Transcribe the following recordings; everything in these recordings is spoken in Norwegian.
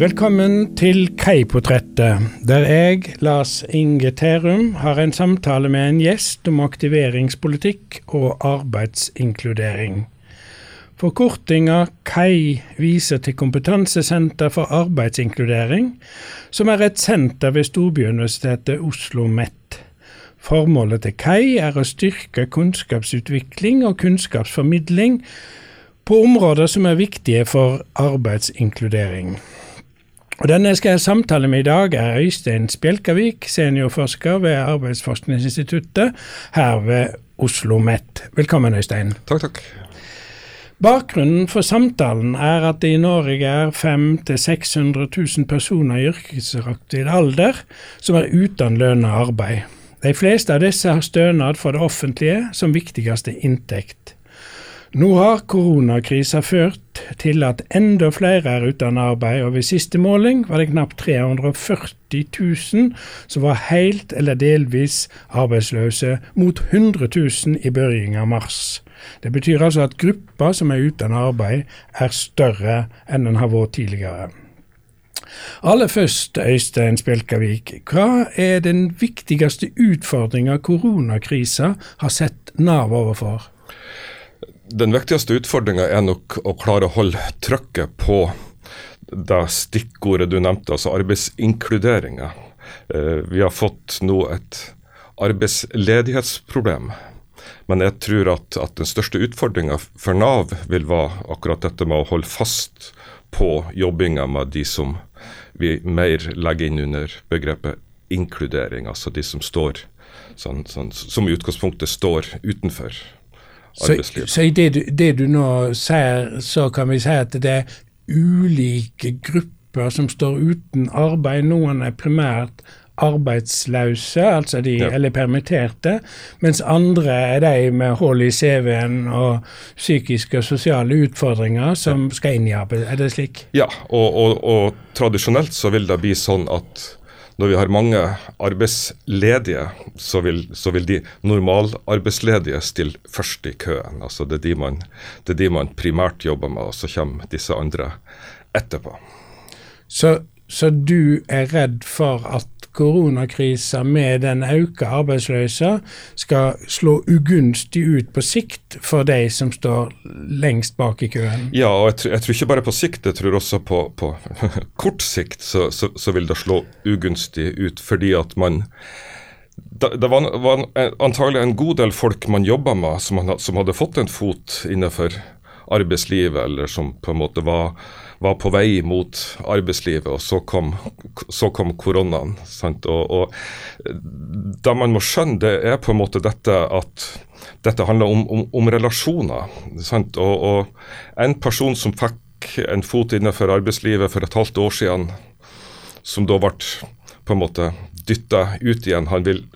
Velkommen til Kaiportrettet, der jeg, Lars Inge Terum, har en samtale med en gjest om aktiveringspolitikk og arbeidsinkludering. Forkortinga KAI viser til Kompetansesenter for arbeidsinkludering, som er et senter ved Storbyuniversitetet Oslo MET. Formålet til KAI er å styrke kunnskapsutvikling og kunnskapsformidling på områder som er viktige for arbeidsinkludering. Og Den jeg skal samtale med i dag, er Øystein Spjelkavik, seniorforsker ved Arbeidsforskningsinstituttet her ved Oslo OsloMet. Velkommen, Øystein. Takk, takk. Bakgrunnen for samtalen er at det i Norge er 500 000-600 000 personer i yrkesaktiv alder som er uten lønnet arbeid. De fleste av disse har stønad fra det offentlige som viktigste inntekt. Nå har koronakrisa ført til at enda flere er uten arbeid, og ved siste måling var det knapt 340 000 som var helt eller delvis arbeidsløse, mot 100 000 i begynnelsen av mars. Det betyr altså at gruppa som er uten arbeid, er større enn den har vært tidligere. Aller først, Øystein Spjelkavik, hva er den viktigste utfordringa koronakrisa har sett Nav overfor? Den viktigste utfordringa er nok å klare å holde trykket på det stikkordet du nevnte, altså arbeidsinkluderinga. Eh, vi har fått nå et arbeidsledighetsproblem. Men jeg tror at, at den største utfordringa for Nav vil være akkurat dette med å holde fast på jobbinga med de som vi mer legger inn under begrepet inkludering, altså de som står sånn, sånn, som i utgangspunktet står utenfor arbeidsliv. Så, så i det du, det du nå sier, så kan vi si at det er ulike grupper som står uten arbeid. Noen er primært arbeidsløse, altså de, ja. eller permitterte, mens andre er de med hull i CV-en og psykiske og sosiale utfordringer som ja. skal inn i arbeid. Er det slik? Ja, og, og, og tradisjonelt så vil det bli sånn at når vi har mange arbeidsledige, så vil, så vil de normalarbeidsledige stille først i køen. Altså det, er de man, det er de man primært jobber med, og så kommer disse andre etterpå. Så, så du er redd for at koronakrisa med den økte arbeidsløsa skal slå ugunstig ut på sikt for de som står lengst bak i køen? Ja, og jeg, tror, jeg tror ikke bare på sikt, jeg tror også på, på kort sikt så, så, så, vil det slå ugunstig ut. Fordi at man det, det var, var, antagelig en god del folk man jobba med som, som hadde fått en fot innenfor arbeidslivet, eller som på en måte var var på vei mot arbeidslivet, og så kom, så kom koronaen. Og, og det man må skjønne, det er på en måte dette at dette handler om, om, om relasjoner. Og, og, en person som fikk en fot innenfor arbeidslivet for et halvt år siden, som da ble på en måte dytta ut igjen, han vil,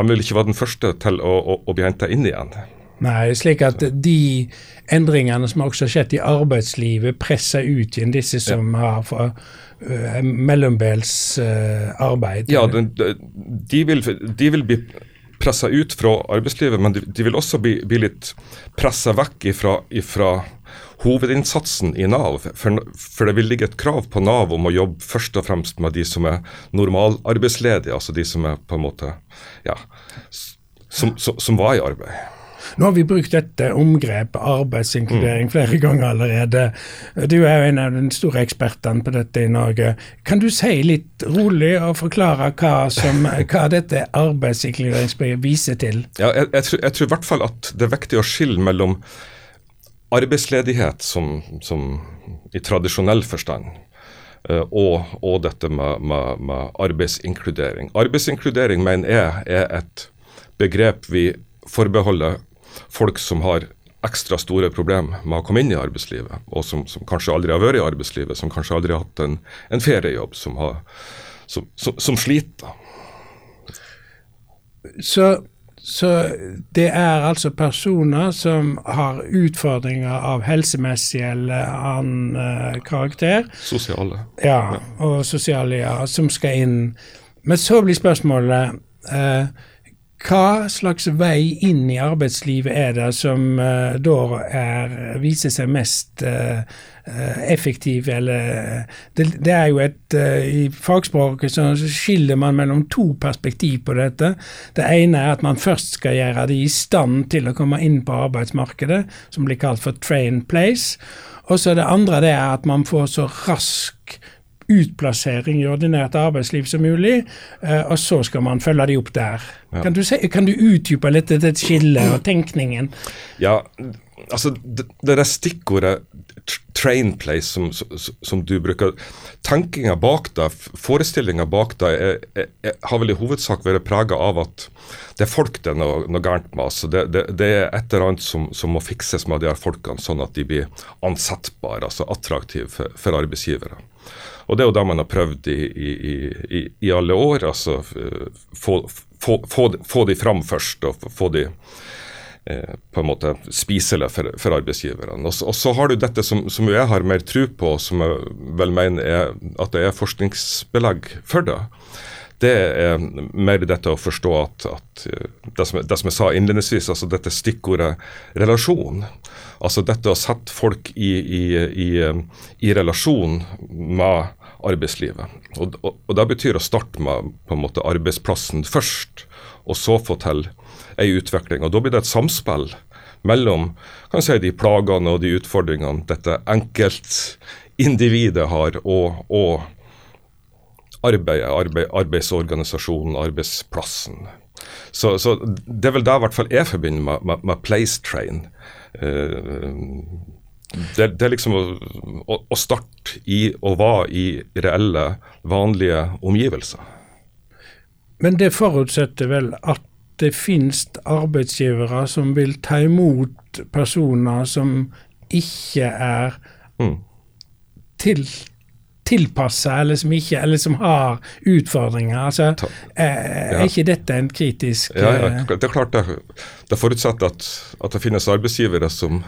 han vil ikke være den første til å, å, å bli henta inn igjen. Nei, slik at de endringene som også har skjedd i arbeidslivet, presser ut igjen disse som ja. har for, uh, mellombels uh, arbeid. Ja, de, de, vil, de vil, bli pressa ut fra arbeidslivet, men de, de vil også bli, bli litt pressa vekk ifra, ifra, hovedinnsatsen i Nav. For, for, det vil ligge et krav på Nav om å jobbe først og fremst med de som er normalarbeidsledige, altså de som er på en måte ja, som, som, som var i arbeid. Nå har vi brukt dette omgrepet arbeidsinkludering mm. flere ganger allerede. Du er jo en av de store ekspertene på dette i Norge. Kan du si litt rolig og forklare hva, som, hva dette arbeidsinkluderingsbegrepet viser til? Ja, jeg, jeg, tror, jeg tror i hvert fall at det er viktig å skille mellom arbeidsledighet som, som i tradisjonell forstand eh, og, og, dette med, med, med, arbeidsinkludering. Arbeidsinkludering mener jeg er et begrep vi forbeholder folk som har ekstra store problemer med å komme inn i arbeidslivet, og som, som, kanskje aldri har vært i arbeidslivet, som kanskje aldri har hatt en, en feriejobb, som, har, som, som sliter. Så, så, det er altså personer som har utfordringer av helsemessig eller annen uh, karakter. Sosiale. Ja, og sosiale, ja, som skal inn. Men så blir spørsmålet uh, hva slags vei inn i arbeidslivet er det som uh, da er, viser seg mest uh, effektiv, eller det, det, er jo et uh, I fagspråket så skiller man mellom to perspektiv på dette. Det ene er at man først skal gjøre de i stand til å komme inn på arbeidsmarkedet, som blir kalt for train place. Og så det andre det er at man får så rask utplassering i ordinært arbeidsliv som mulig, eh, og så skal man følge de opp der. Ja. Kan, du se, kan, du utdype litt dette skillet og tenkningen? Ja, altså det, det der stikkordet train place som, som, som, du bruker, Tankinga bak det, forestillinga bak det, er, er, er, har vel i hovedsak vært prega av at det er folk det er noe, noe gærent med. altså det, det, det, er et eller annet som, som, må fikses med de her folkene, sånn at de blir ansettbare, altså attraktive for, for arbeidsgivere. Og det er jo det man har prøvd i, i, i, i alle år. altså Få, få, få, få de fram først, og få de eh, på en måte spiselige for, for arbeidsgiverne. Og, og, så har du dette som, som jeg har mer tro på, som jeg vel mener er at det er forskningsbelegg for det det er mer dette å forstå at, at det, som, det, som, jeg sa innledningsvis, altså dette stikkordet relasjon. Altså dette å sette folk i, i, i, i relasjon med arbeidslivet. Og, og, og, Det betyr å starte med på en måte arbeidsplassen først, og så få til ei utvikling. Og Da blir det et samspill mellom kan si, de plagene og de utfordringene dette enkeltindividet har, og, og arbeidet, arbeid, arbeidsorganisasjonen, arbeidsplassen. Så, så, det er vel det i hvert fall jeg forbinder med, med, med place train. Uh, det, det, er liksom å, å, å, starte i å være i reelle, vanlige omgivelser. Men det forutsetter vel at det finnes arbeidsgivere som vil ta imot personer som ikke er mm. til, tilpassa, eller som ikke, eller som har utfordringer. Altså, er, er ikke dette en kritisk ja, ja, Det er klart det, det forutsetter at, at det finnes arbeidsgivere som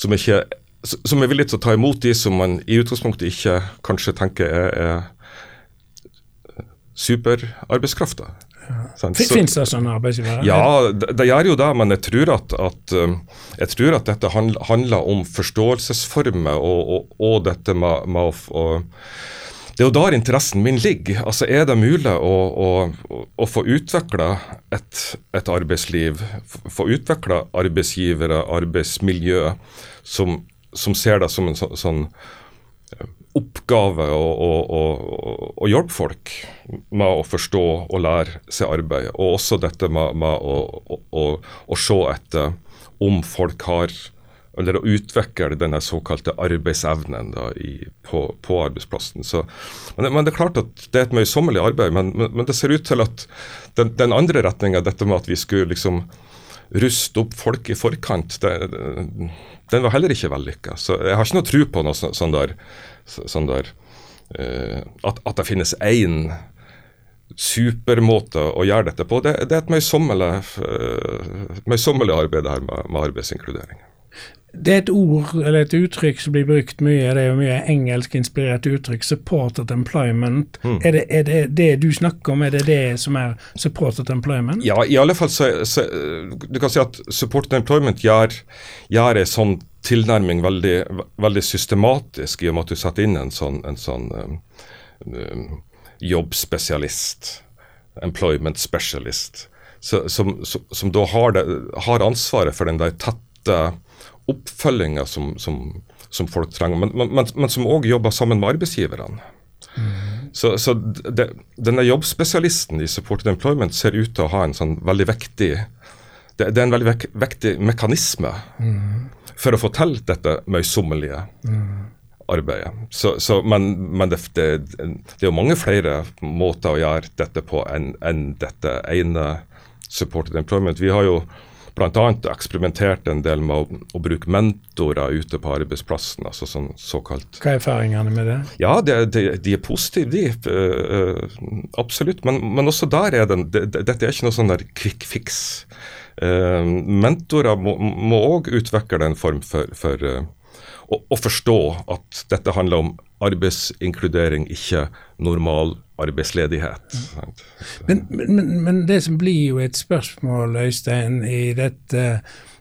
som, ikke, som er villig til å ta imot de som man i utgangspunktet ikke kanskje tenker er, er superarbeidskrafta. Ja. Fins det sånne arbeidsgivere? Ja, det, det, gjør jo det. Men jeg tror at, at, um, jeg tror at dette handler om forståelsesformer og, og, og dette med, med å, å det er jo der interessen min ligger. Altså, Er det mulig å, å, å få utvikla et, et, arbeidsliv, få utvikla arbeidsgivere, arbeidsmiljø, som, som, ser det som en så, sånn eh, oppgave å, hjelpe folk med å forstå og lære seg arbeid. Og også dette med, med å, se etter om folk har eller å utvikle denne såkalte arbeidsevnen da, i, på, på, arbeidsplassen. Så, men, men, det er klart at det er et møysommelig arbeid, men, men, men, det ser ut til at den, den andre retninga, dette med at vi skulle liksom ruste opp folk i forkant, det, den var heller ikke vellykka. Så jeg har ikke noe tro på noe sånn, sånn der, sånn der uh, at, at, det finnes én supermåte å gjøre dette på. Det, det er et møysommelig, uh, møysommelig arbeid her med, med arbeidsinkludering. Det er et ord eller et uttrykk som blir brukt mye, det er jo mye engelskinspirert uttrykk, 'supported employment'. Mm. Er, det, er, det, det du snakker om, er det det som er supported employment? Ja, i alle fall så, så Du kan si at supported employment gjør, gjør en sånn tilnærming veldig, veldig, systematisk, i og med at du setter inn en sånn, en sånn um, um, jobbspesialist, employment specialist, så, som, som, som, da har, det, har ansvaret for den der tette oppfølginga som, som, som, folk trenger, men, men, men som òg jobber sammen med arbeidsgiverne. Mm. Så, så det, denne jobbspesialisten i Supported Employment ser ut til å ha en sånn veldig vektig det, det er en veldig vek, vektig mekanisme mm. for å få til dette møysommelige mm. arbeidet. Så, så, men, men det, det, det, er jo mange flere måter å gjøre dette på enn, enn dette ene Supported Employment. Vi har jo bl.a. eksperimentert en del med å, å, bruke mentorer ute på arbeidsplassen. altså sånn såkalt. Hva er erfaringene med det? Ja, De, de, de er positive, de. Uh, absolutt. Men, men, også der er det, det, Dette er ikke noe sånn der quick fix. Uh, mentorer må òg utvikle en form for, for uh, å, å, forstå at dette handler om arbeidsinkludering, ikke normal arbeidsledighet. Men, men, men, det som blir jo et spørsmål, Øystein, i dette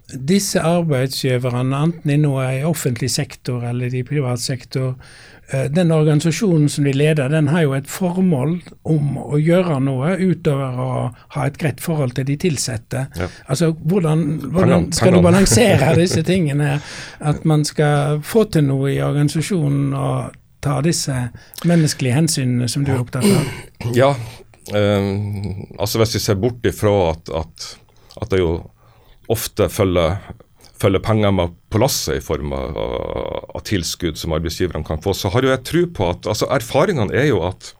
Disse arbeidsgiverne, enten de nå er i offentlig sektor eller i privat sektor, eh, den organisasjonen som de leder, den har jo et formål om å gjøre noe utover å ha et greit forhold til de ansatte. Ja. Altså, hvordan, hvordan skal du balansere disse tingene? At man skal få til noe i organisasjonen og ta disse menneskelige hensynene som du er opptatt av? Ja, um, altså hvis vi ser bort ifra at, at, at det jo ofte følger, følger penger med på lasset i form av, av, tilskudd som arbeidsgiverne kan få, så har jo jeg tro på at altså Erfaringene er jo at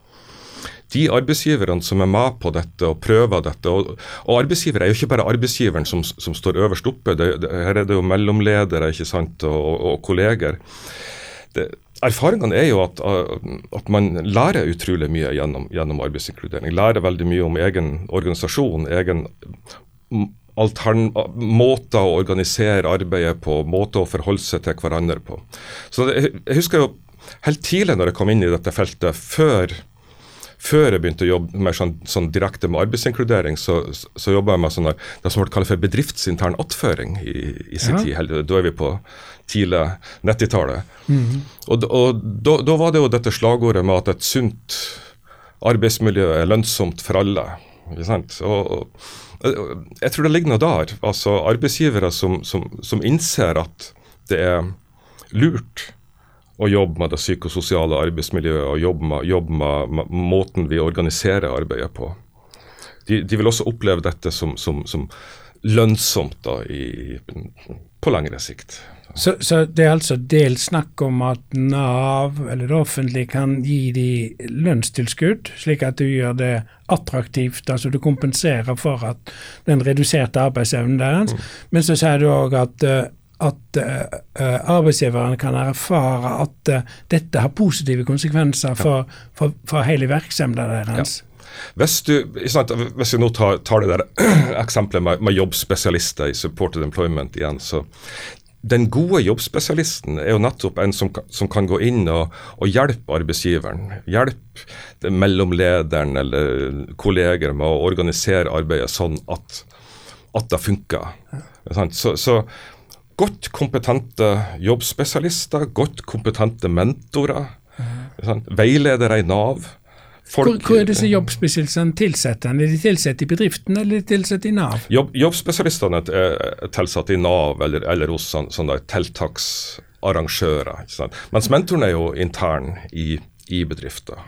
de arbeidsgiverne som er med på dette og prøver dette og, og arbeidsgiver er jo ikke bare arbeidsgiveren som, som står øverst oppe, det, det, her er det jo mellomledere ikke sant, og, og, og kolleger. Det, Erfaringene er jo at, at, man lærer utrolig mye gjennom, gjennom, arbeidsinkludering. Lærer veldig mye om egen organisasjon, egen måter å organisere arbeidet på, måter å forholde seg til hverandre på. Så Jeg, jeg husker jo helt tidlig når jeg kom inn i dette feltet, før før jeg begynte å jobbe mer sånn, sånn direkte med arbeidsinkludering, så, så jobba jeg med sånn det som ble kalt for bedriftsintern attføring i, i sin ja. tid. Da er vi på tidlig 90-tallet. Mm. Og, og da, da, var det jo dette slagordet med at et sunt arbeidsmiljø er lønnsomt for alle. Ikke sant? Og, og jeg tror det ligger noe der. Altså Arbeidsgivere som, som, som innser at det er lurt å jobbe med det psykososiale arbeidsmiljøet og jobbe med, jobbe med måten vi organiserer arbeidet på. De, de vil også oppleve dette som, som, som lønnsomt da, i, på lengre sikt. Så, så, det er altså dels snakk om at Nav eller det offentlige kan gi de lønnstilskudd, slik at du gjør det attraktivt, altså du kompenserer for at den reduserte arbeidsevnen deres. Mm. Men så sier du òg at uh, at uh, arbeidsgiveren kan erfare at uh, dette har positive konsekvenser for, for, for hele virksomheten deres. Ja. Hvis, du, hvis vi nå tar, tar det der eksempelet med, med, jobbspesialister i supported employment igjen, så den gode jobbspesialisten er jo nettopp en som, som kan gå inn og, og hjelpe arbeidsgiveren. Hjelpe mellomlederen eller kolleger med å organisere arbeidet sånn at, at det funker. Så, så godt kompetente jobbspesialister, godt kompetente mentorer, mm. veiledere i Nav. Folk, hvor, hvor, er disse jobbspesialistene tilsatt? Er de tilsatt i bedriften eller er de tilsatt i Nav? Jobb, jobbspesialistene er tilsatt i Nav eller, eller hos sånn, sånne tiltaksarrangører. Mens mentoren er jo intern i, i bedrifter.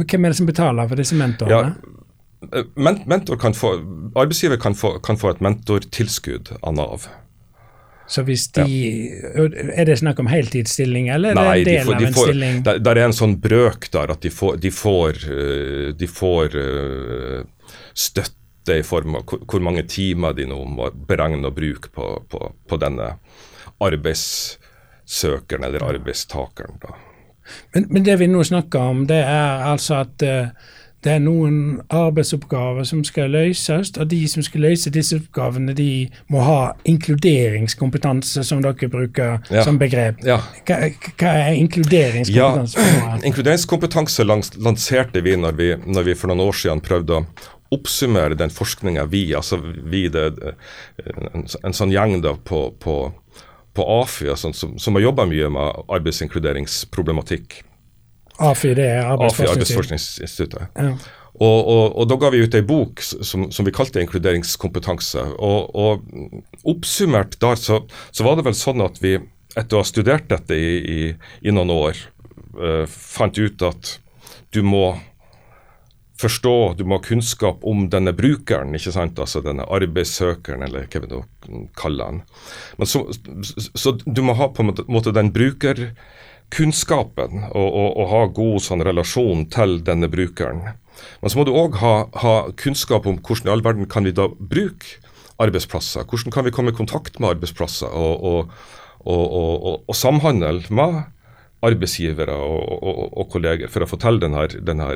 Hvem er det som betaler for disse mentorene? Ja, mentor kan få, arbeidsgiver kan få, kan få et mentortilskudd av Nav. Så hvis de ja. Er det snakk om heltidsstilling, eller Nei, er det en del de får, de av en får, stilling? Der, der, er en sånn brøk der at de får, de får, eh, de får uh, støtte i form av hvor mange timer de nå må beregne og bruke på, på, på denne arbeidssøkeren eller arbeidstakeren. Men, men, det vi nå snakker om, det er altså at uh, det er noen arbeidsoppgaver som skal løses, og de som skal løse disse oppgavene, de må ha inkluderingskompetanse, som dere bruker ja. som begrep. Ja. Hva, hva, er inkluderingskompetanse? Ja, inkluderingskompetanse lanserte vi når, vi når vi for noen år siden prøvde å oppsummere den forskninga vi, altså vi det, en, en, sånn gjeng da på, på, på AFI, altså, som, som har jobba mye med arbeidsinkluderingsproblematikk AFI, det er Arbeidsforskningsinstituttet. Ja. Og, og, og, da ga vi ut ei bok som, som, vi kalte 'Inkluderingskompetanse'. Og, og Oppsummert der så, så, var det vel sånn at vi, etter å ha studert dette i, i, i noen år, uh, fant ut at du må forstå, du må ha kunnskap om denne brukeren, ikke sant, altså denne arbeidssøkeren, eller hva vi nå kaller den. Men så, så, du må ha på en måte den bruker kunnskapen og, og, og ha god sånn, relasjon til denne brukeren. Men så må du òg ha, ha, kunnskap om hvordan i all verden kan vi da bruke arbeidsplasser. Hvordan kan vi komme i kontakt med arbeidsplasser og, og samhandle med arbeidsgivere og, kolleger for å denne, denne,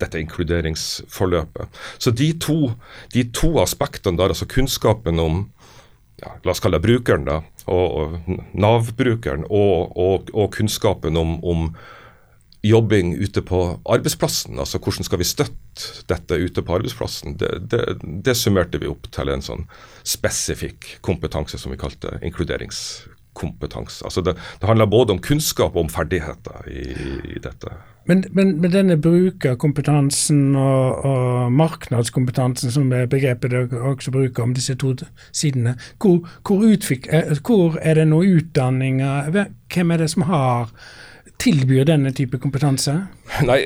dette inkluderingsforløpet. Så de to, de to aspektene der, altså kunnskapen om ja, la oss kalle det brukeren, da, og, Nav-brukeren, og, og, og, kunnskapen om, om jobbing ute på arbeidsplassen. Altså hvordan skal vi støtte dette ute på arbeidsplassen. Det, det, det summerte vi opp til en sånn spesifikk kompetanse som vi kalte inkluderingskompetanse. Altså det, det handler både om kunnskap og om ferdigheter i, i dette. Men, men, men, denne brukerkompetansen og, og markedskompetansen, som er begrepet dere også bruker om disse to sidene, hvor, hvor, utfik, eh, hvor er det noen utdanninger? Hvem er det som har tilbyr denne type kompetanse? Nei,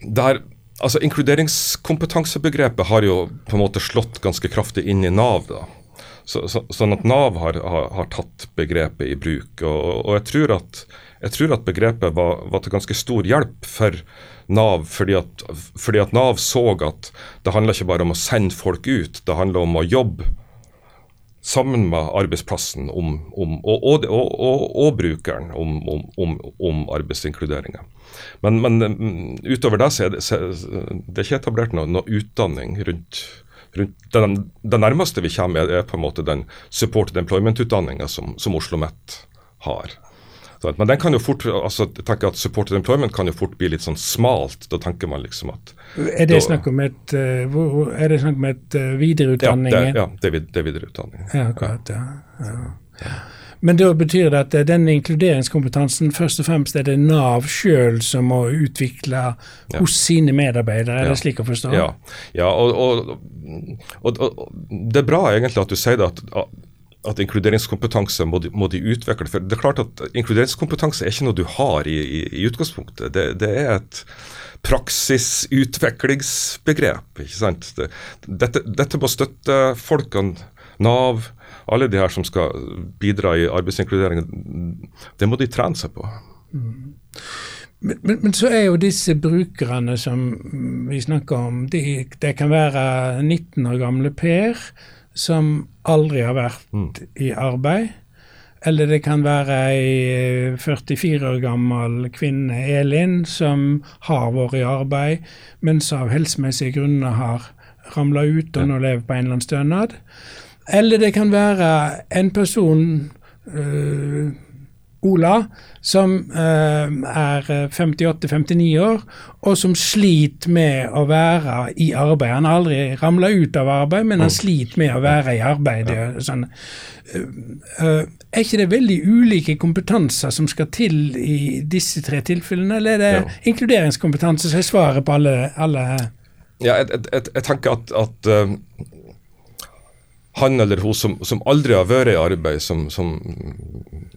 der, altså Inkluderingskompetansebegrepet har jo på en måte slått ganske kraftig inn i Nav. da. Så, så, sånn at Nav har, har, har, tatt begrepet i bruk. Og, og jeg tror at jeg tror at begrepet var, var, til ganske stor hjelp for Nav, fordi at, fordi at Nav så at det handla ikke bare om å sende folk ut, det handler om å jobbe sammen med arbeidsplassen om, om, og, og, og, brukeren om, om arbeidsinkluderinga. Men, men, mm, utover det så er det, så, det er ikke etablert noe, noe utdanning rundt, den, det nærmeste vi kommer, er, på en måte den supported employment-utdanninga som, som Oslo OsloMet har. Men den kan jo fort, altså, tenker at supported employment kan jo fort bli litt sånn smalt. Da tenker man liksom at Er det snakk om et, uh, er det snakk om et uh, videreutdanning? Ja, det, ja, det, er, det er videreutdanning. Ja, akkurat, ja. ja. Men da betyr det at den denne inkluderingskompetansen først og fremst er det Nav sjøl som må utvikle hos sine medarbeidere, er det slik å forstå? Ja, ja og, og, og, og, det er bra egentlig at du sier det at at inkluderingskompetanse må de, må de, utvikle. For det er klart at Inkluderingskompetanse er ikke noe du har i, i, i utgangspunktet. Det, det, er et praksisutviklingsbegrep. ikke sant? Det, dette, dette må støtte folkene, Nav, alle de her som skal bidra i arbeidsinkludering. Det må de trene seg på. Mm. Men, men, men, så er jo disse brukerne som vi snakker om, de, det kan være 19 år gamle Per som aldri har vært mm. i arbeid. Eller det kan være ei 44 eh, år gammel kvinne, Elin, som har vært i arbeid, mens av helsemessige grunner har ramla ut og nå lever på en eller annen stønad. Eller det kan være en person øh, Ola, som uh, er 58-59 år, og som sliter med å være i arbeid. Han har aldri ramla ut av arbeid, men han mm. sliter med å være i arbeid. Sånn. Uh, uh, er ikke det veldig ulike kompetanser som skal til i disse tre tilfellene, eller er det ja. inkluderingskompetanse som er svaret på alle, alle Ja, jeg, jeg, jeg, tenker at, at han eller hun som, som, aldri har vært i arbeid, som, som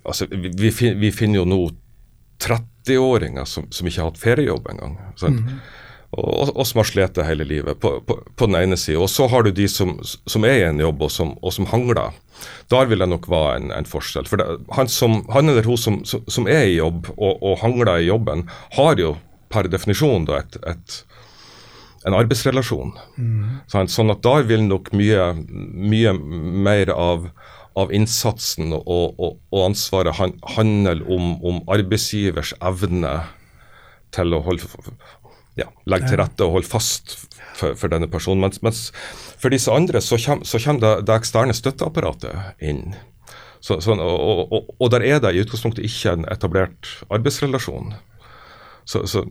altså, vi, vi, finner jo nå 30-åringer som, som, ikke har hatt feriejobb engang. Mm. Og, og, som har slitt hele livet, på, på, på, den ene siden. Og så har du de som, som er i en jobb, og som, og som hangler. Der vil det nok være en, en forskjell. For det, han, han, eller hun som, er i jobb og, og, hangler i jobben, har jo per definisjon da et, et en arbeidsrelasjon. Mm. Sånn at da vil nok mye, mye mer av, av innsatsen og, og, og, ansvaret handle om, om, arbeidsgivers evne til å holde, ja, legge til rette og holde fast for, for denne personen. Mens, mens, for disse andre så kommer, så kommer det, det, eksterne støtteapparatet inn. Så, så, og, og, og, der er det i utgangspunktet ikke en etablert arbeidsrelasjon. Så, så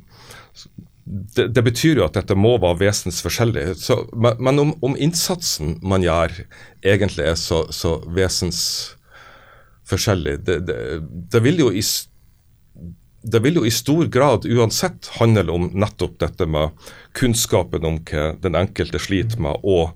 det, det, betyr jo at dette må være vesensforskjellig. Så, men, men om, om, innsatsen man gjør egentlig er så, så vesensforskjellig, det, det, det, vil jo i, det vil jo i stor grad uansett handle om nettopp dette med kunnskapen om hva den enkelte sliter med, og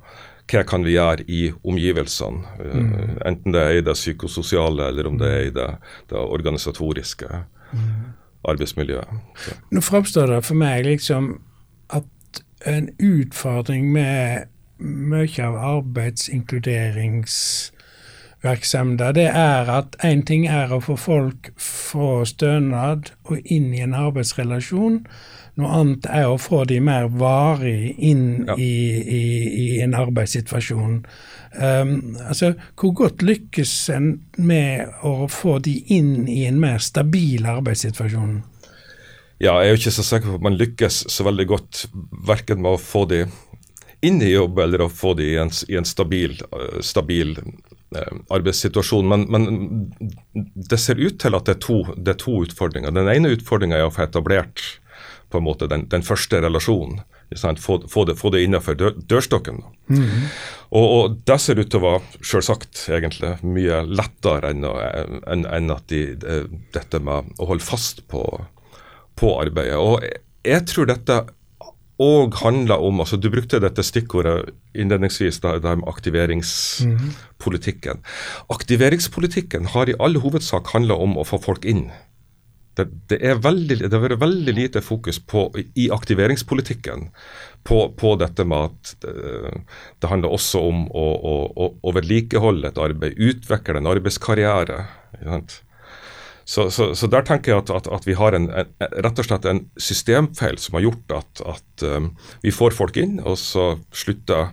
hva kan vi gjøre i omgivelsene. Mm. Enten det er i det psykososiale eller om det er i det, det organisatoriske. Mm arbeidsmiljøet. Så. Nå framstår det for meg liksom at en utfordring med mye av arbeidsinkluderingsvirksomheter, det er at én ting er å få folk fra stønad og inn i en arbeidsrelasjon. Noe annet er å få de mer varig inn ja. i, i, i, en arbeidssituasjon. Um, altså, Hvor godt lykkes en med å få de inn i en mer stabil arbeidssituasjon? Ja, jeg er jo ikke så sikker på at man lykkes så veldig godt verken med å få de inn i jobb eller å få de i en, i en stabil, stabil arbeidssituasjon. Men, men, det ser ut til at det er to, det er to utfordringer. Den ene utfordringa er å få etablert på en måte den, den første relasjonen. Få, få, det, få det innenfor dør, dørstokken. Mm -hmm. og, og, det ser ut til å være selvsagt egentlig mye lettere enn, enn, enn at de, dette med å holde fast på, på arbeidet. Og jeg, jeg tror dette og handler om altså Du brukte dette stikkordet innledningsvis, det, der med aktiveringspolitikken. Mm. Aktiveringspolitikken har i all hovedsak handla om å få folk inn. Det, det, veldig, det har vært veldig lite fokus på, i aktiveringspolitikken på, på dette med at det, det, handler også om å, å, å vedlikeholde et arbeid, utvikle en arbeidskarriere. Så, så, så, der tenker jeg at, at, at vi har en, en, rett og slett en systemfeil som har gjort at, at um, vi får folk inn, og så slutter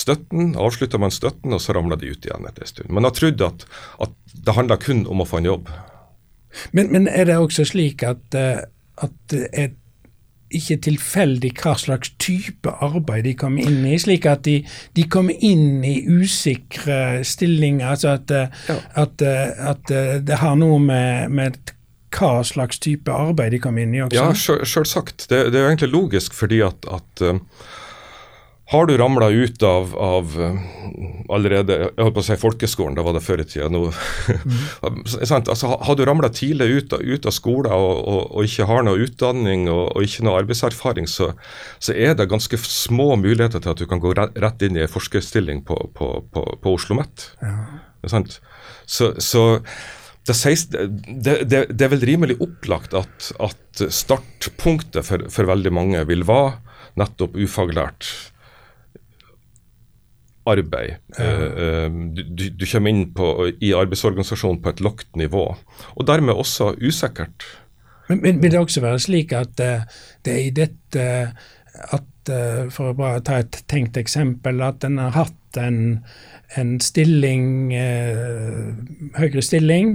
støtten, avslutter man støtten, og så ramler de ut igjen etter en stund. Man har trodd at, at det handler kun om å få en jobb. Men, men er det også slik at, uh, at det er ikke tilfeldig hva slags type arbeid de kommer inn i, slik at de, de kommer inn i usikre stillinger. altså At, ja. at, at det har noe med, med, hva slags type arbeid de kommer inn i også. Ja, selvsagt. Det, det er jo egentlig logisk, fordi at, at har du ramla ut av, av, eh, allerede jeg holdt på å si folkeskolen, da var det før i tida. Mm. altså, har du ramla tidlig ut, ut, av skolen og, og, og, ikke har noe utdanning og, og ikke noe arbeidserfaring, så, så, er det ganske små muligheter til at du kan gå rett, inn i en forskerstilling på, på, på, på Oslo Mett. Ja. Så, så det, det, det, det, er vel rimelig opplagt at, at startpunktet for, for veldig mange vil være nettopp ufaglært arbeid. Eh, eh, du, du, kommer inn på, i arbeidsorganisasjonen på et lagt nivå, og dermed også usikkert. Men, men vil det også være slik at uh, det er i dette at For å bare ta et tenkt eksempel, at en har hatt en, en stilling, høyere stilling,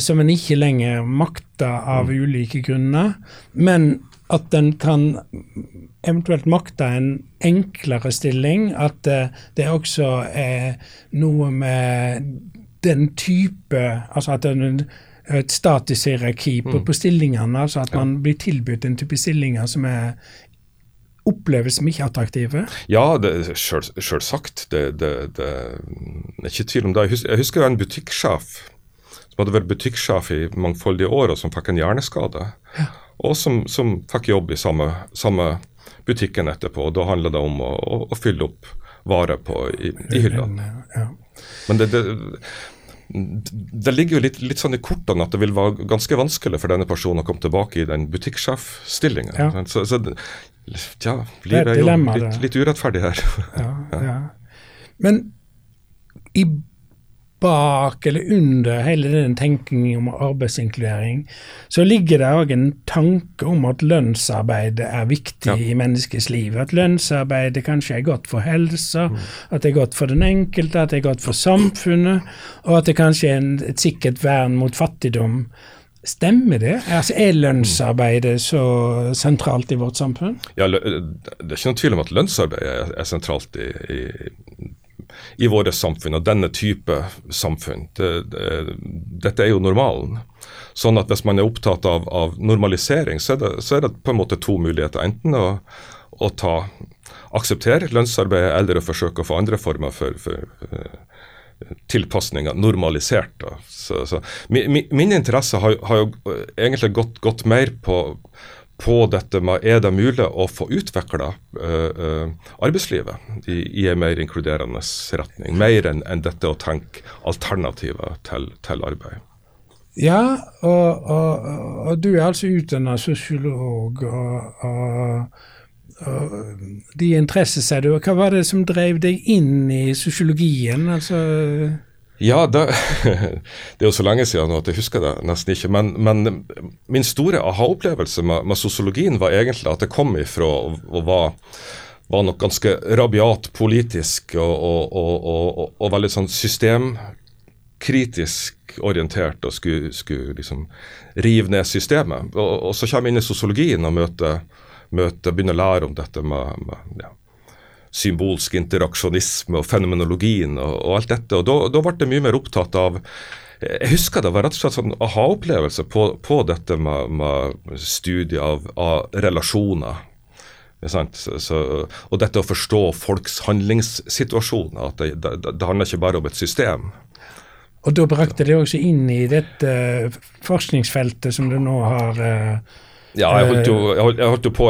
som en ikke lenger makter av mm. ulike grunner, men at en kan eventuelt makte en enklere stilling. At uh, det også er noe med den type Altså at det er et statisk hierarki på, mm. på, stillingene. altså At man blir tilbudt en type stillinger som er oppleves som ikke attraktive? Ja, selvsagt. Det, det, det, er ikke tvil om det. Jeg husker, jeg husker en butikksjef som hadde vært butikksjef i mangfoldige år, og som fikk en hjerneskade. Ja. Og som, som, fikk jobb i samme, samme butikken etterpå. Da handla det om å, å, å fylle opp varer på i, i hylla. Men det, det, det, ligger jo litt, litt, sånn i kortene at det vil være ganske vanskelig for denne personen å komme tilbake i den butikksjefstillingen. Ja. Så, så ja, livet er jo litt, litt urettferdig her. Ja, ja. Men i bak eller under hele den tenkningen om arbeidsinkludering, så ligger det òg en tanke om at lønnsarbeid er viktig ja. i menneskets liv. At lønnsarbeidet kanskje er godt for helsa, mm. at det er godt for den enkelte, at det er godt for samfunnet, og at det kanskje er en, et sikkert vern mot fattigdom. Stemmer det? Altså, er lønnsarbeidet så sentralt i vårt samfunn? Ja, Det er ikke noen tvil om at lønnsarbeid er sentralt i, i i våre samfunn, og denne type samfunn. Det, det, dette er jo normalen. Sånn at hvis man er opptatt av, av normalisering, så er, det, så er, det, på en måte to muligheter. Enten å, å ta, akseptere lønnsarbeid, eller å forsøke å få andre former for, for, for tilpasninger normalisert. Så, så, min, min, interesse har, har jo egentlig gått, gått mer på på dette med er det mulig å få utvikla uh, uh, arbeidslivet i, i, en mer inkluderende retning. Mer enn en dette å tenke alternativer til, til arbeid. Ja, og, og, og, du er altså utdanna sosiolog. og, og de interesser, seg du. Hva var det som drev deg inn i sosiologien? altså... Ja, det, det, er jo så lenge siden nå at jeg husker det nesten ikke. Men, men min store aha-opplevelse med, med, sosiologien var egentlig at det kom ifra og var, var nok ganske rabiat politisk og, og, og, veldig sånn systemkritisk orientert og skulle, skulle liksom rive ned systemet. Og, så kommer jeg inn i sosiologien og møter, møter begynner å lære om dette med, med ja, symbolsk interaksjonisme og fenomenologien og, og alt dette. og Da, ble jeg mye mer opptatt av jeg husker det var rett og slett sånn aha-opplevelse på, på, dette med, med studiet av, av relasjoner. Så, og dette å forstå folks handlingssituasjoner. at Det, det, det handler ikke bare om et system. Og da brakte det også inn i dette forskningsfeltet som du nå har uh, ja, jeg holdt, jo, jeg, holdt, jeg holdt, jo, på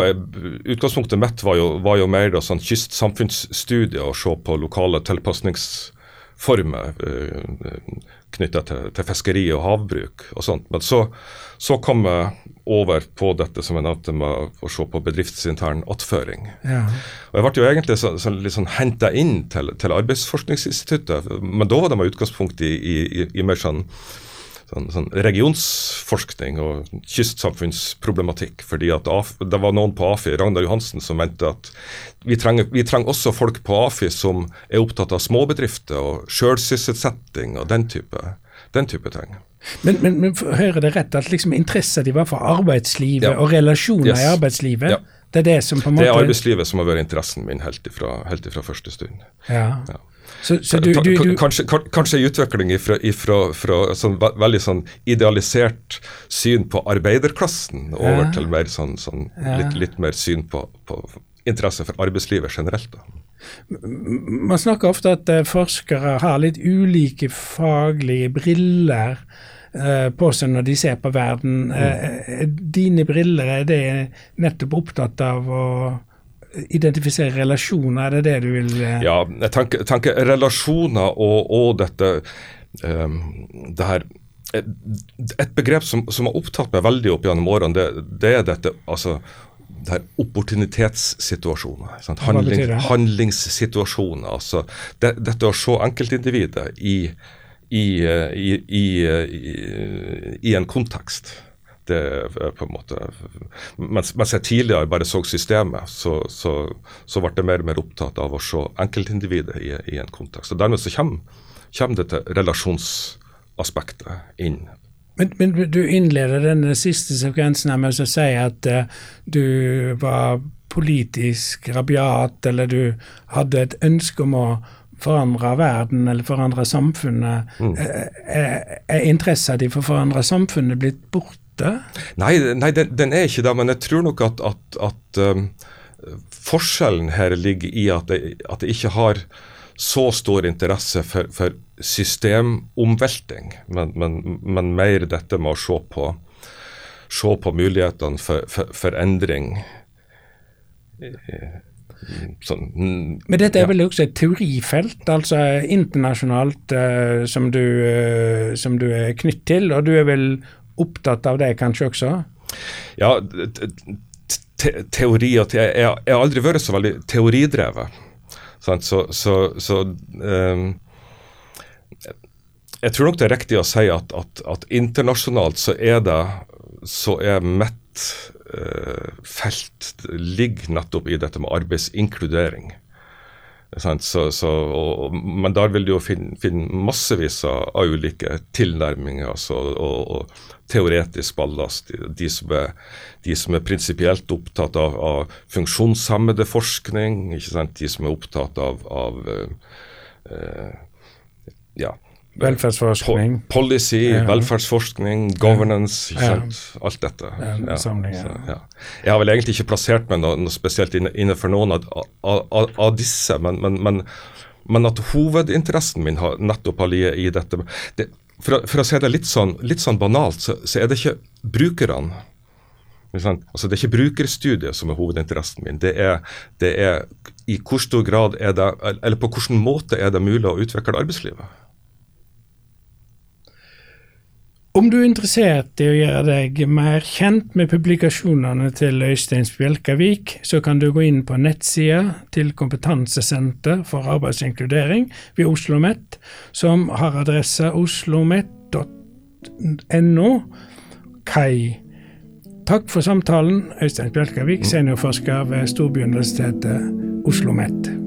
Utgangspunktet mitt var jo, var jo mer da, sånn kystsamfunnsstudie, og se på lokale tilpasningsformer uh, knytta til, til, fiskeri og havbruk og sånt. Men så, så kom jeg over på dette som jeg nevnte med å se på bedriftsintern attføring. Ja. Og Jeg ble jo egentlig så, så, litt sånn henta inn til, til, Arbeidsforskningsinstituttet, men da var det med utgangspunkt i, i, i, i mer sånn sånn, sånn regionsforskning og kystsamfunnsproblematikk. fordi at Det var noen på AFI, Ragnar Johansen, som mente at vi trenger, vi trenger også folk på AFI som er opptatt av småbedrifter og sjølsysselsetting og den type, den type ting. Men, men, men hører det rett at liksom interesser de var for arbeidslivet ja. og relasjoner yes. i arbeidslivet? Ja. Det er det som på en måte... Det er arbeidslivet som har vært interessen min helt ifra, helt ifra første stund. Ja. ja. Så, så du, du, du, kanskje, kanskje utvikling ifra, ifra, fra sånn, veldig sånn idealisert syn på arbeiderklassen over ja. til mer sånn, sånn litt, litt, mer syn på, på, interesse for arbeidslivet generelt. Da. Man snakker ofte at uh, forskere har litt ulike faglige briller uh, på seg når de ser på verden. Mm. dine briller, er det nettopp opptatt av å identifisere relasjoner, er det det du vil eh? Ja, jeg tenker, tenker relasjoner og, og dette um, det her et begrep som, som, har opptatt meg veldig opp gjennom årene, det, det er dette altså, det her opportunitetssituasjoner. Handling, handlingssituasjoner. altså det, Dette å se enkeltindividet i, i, i, i, en kontekst det er på en måte Mens, mens jeg tidligere bare så systemet, så, så, så, ble jeg mer og mer opptatt av å se enkeltindividet i, i en kontekst. Og Dermed så kommer, kommer dette relasjonsaspektet inn. Men, men, du innleder denne siste sekvensen med å si at uh, du var politisk rabiat, eller du hadde et ønske om å forandre verden eller forandre samfunnet. Mm. Er, er, er interessen din for å forandre samfunnet blitt borte? Ute? Nei, nei den, den, er ikke det. Men jeg tror nok at, at, at um, forskjellen her ligger i at jeg, at jeg, ikke har så stor interesse for, for systemomvelting, men, men, men, mer dette med å se på, se på mulighetene for, for, for endring. Sånn, Men dette er vel også et teorifelt, altså internasjonalt, uh, som, du, uh, som, du, er knytt til. Og du er vel opptatt av det kanskje også? Ja, te teori og te jeg, har aldri vært så veldig teoridrevet. Sant? Så, så, så um, Jeg tror nok det er riktig å si at, at, at internasjonalt så er det så er mitt uh, felt ligger nettopp i dette med arbeidsinkludering. Så, så, og, men der vil du jo finne, finne massevis av, ulike tilnærminger altså, og, og, teoretisk ballast. De som er, de som er prinsipielt opptatt av, av funksjonshemmede forskning, de som er opptatt av, av uh, ja, Velferdsforskning. policy, ja. velferdsforskning, governance, ja. alt dette. Ja, samling, så, Jeg har vel egentlig ikke plassert meg noe, noe spesielt innenfor noen av, av, av disse, men, men, men, men, at hovedinteressen min har nettopp har ligget i dette det, for, for, å si det litt sånn, litt sånn banalt, så, så, er det ikke brukerne. Altså Det er ikke brukerstudiet som er hovedinteressen min. Det er, det er i hvor stor grad er det, eller på hvilken måte er det mulig å utvikle arbeidslivet. Om du er interessert i å gjøre deg mer kjent med publikasjonene til Øystein Spjelkavik, så kan du gå inn på nettsida til Kompetansesenter for arbeidsinkludering ved Oslo OsloMet, som har adressa oslomet.no. Kai. Takk for samtalen, Øystein Spjelkavik, seniorforsker ved Storbyuniversitetet OsloMet.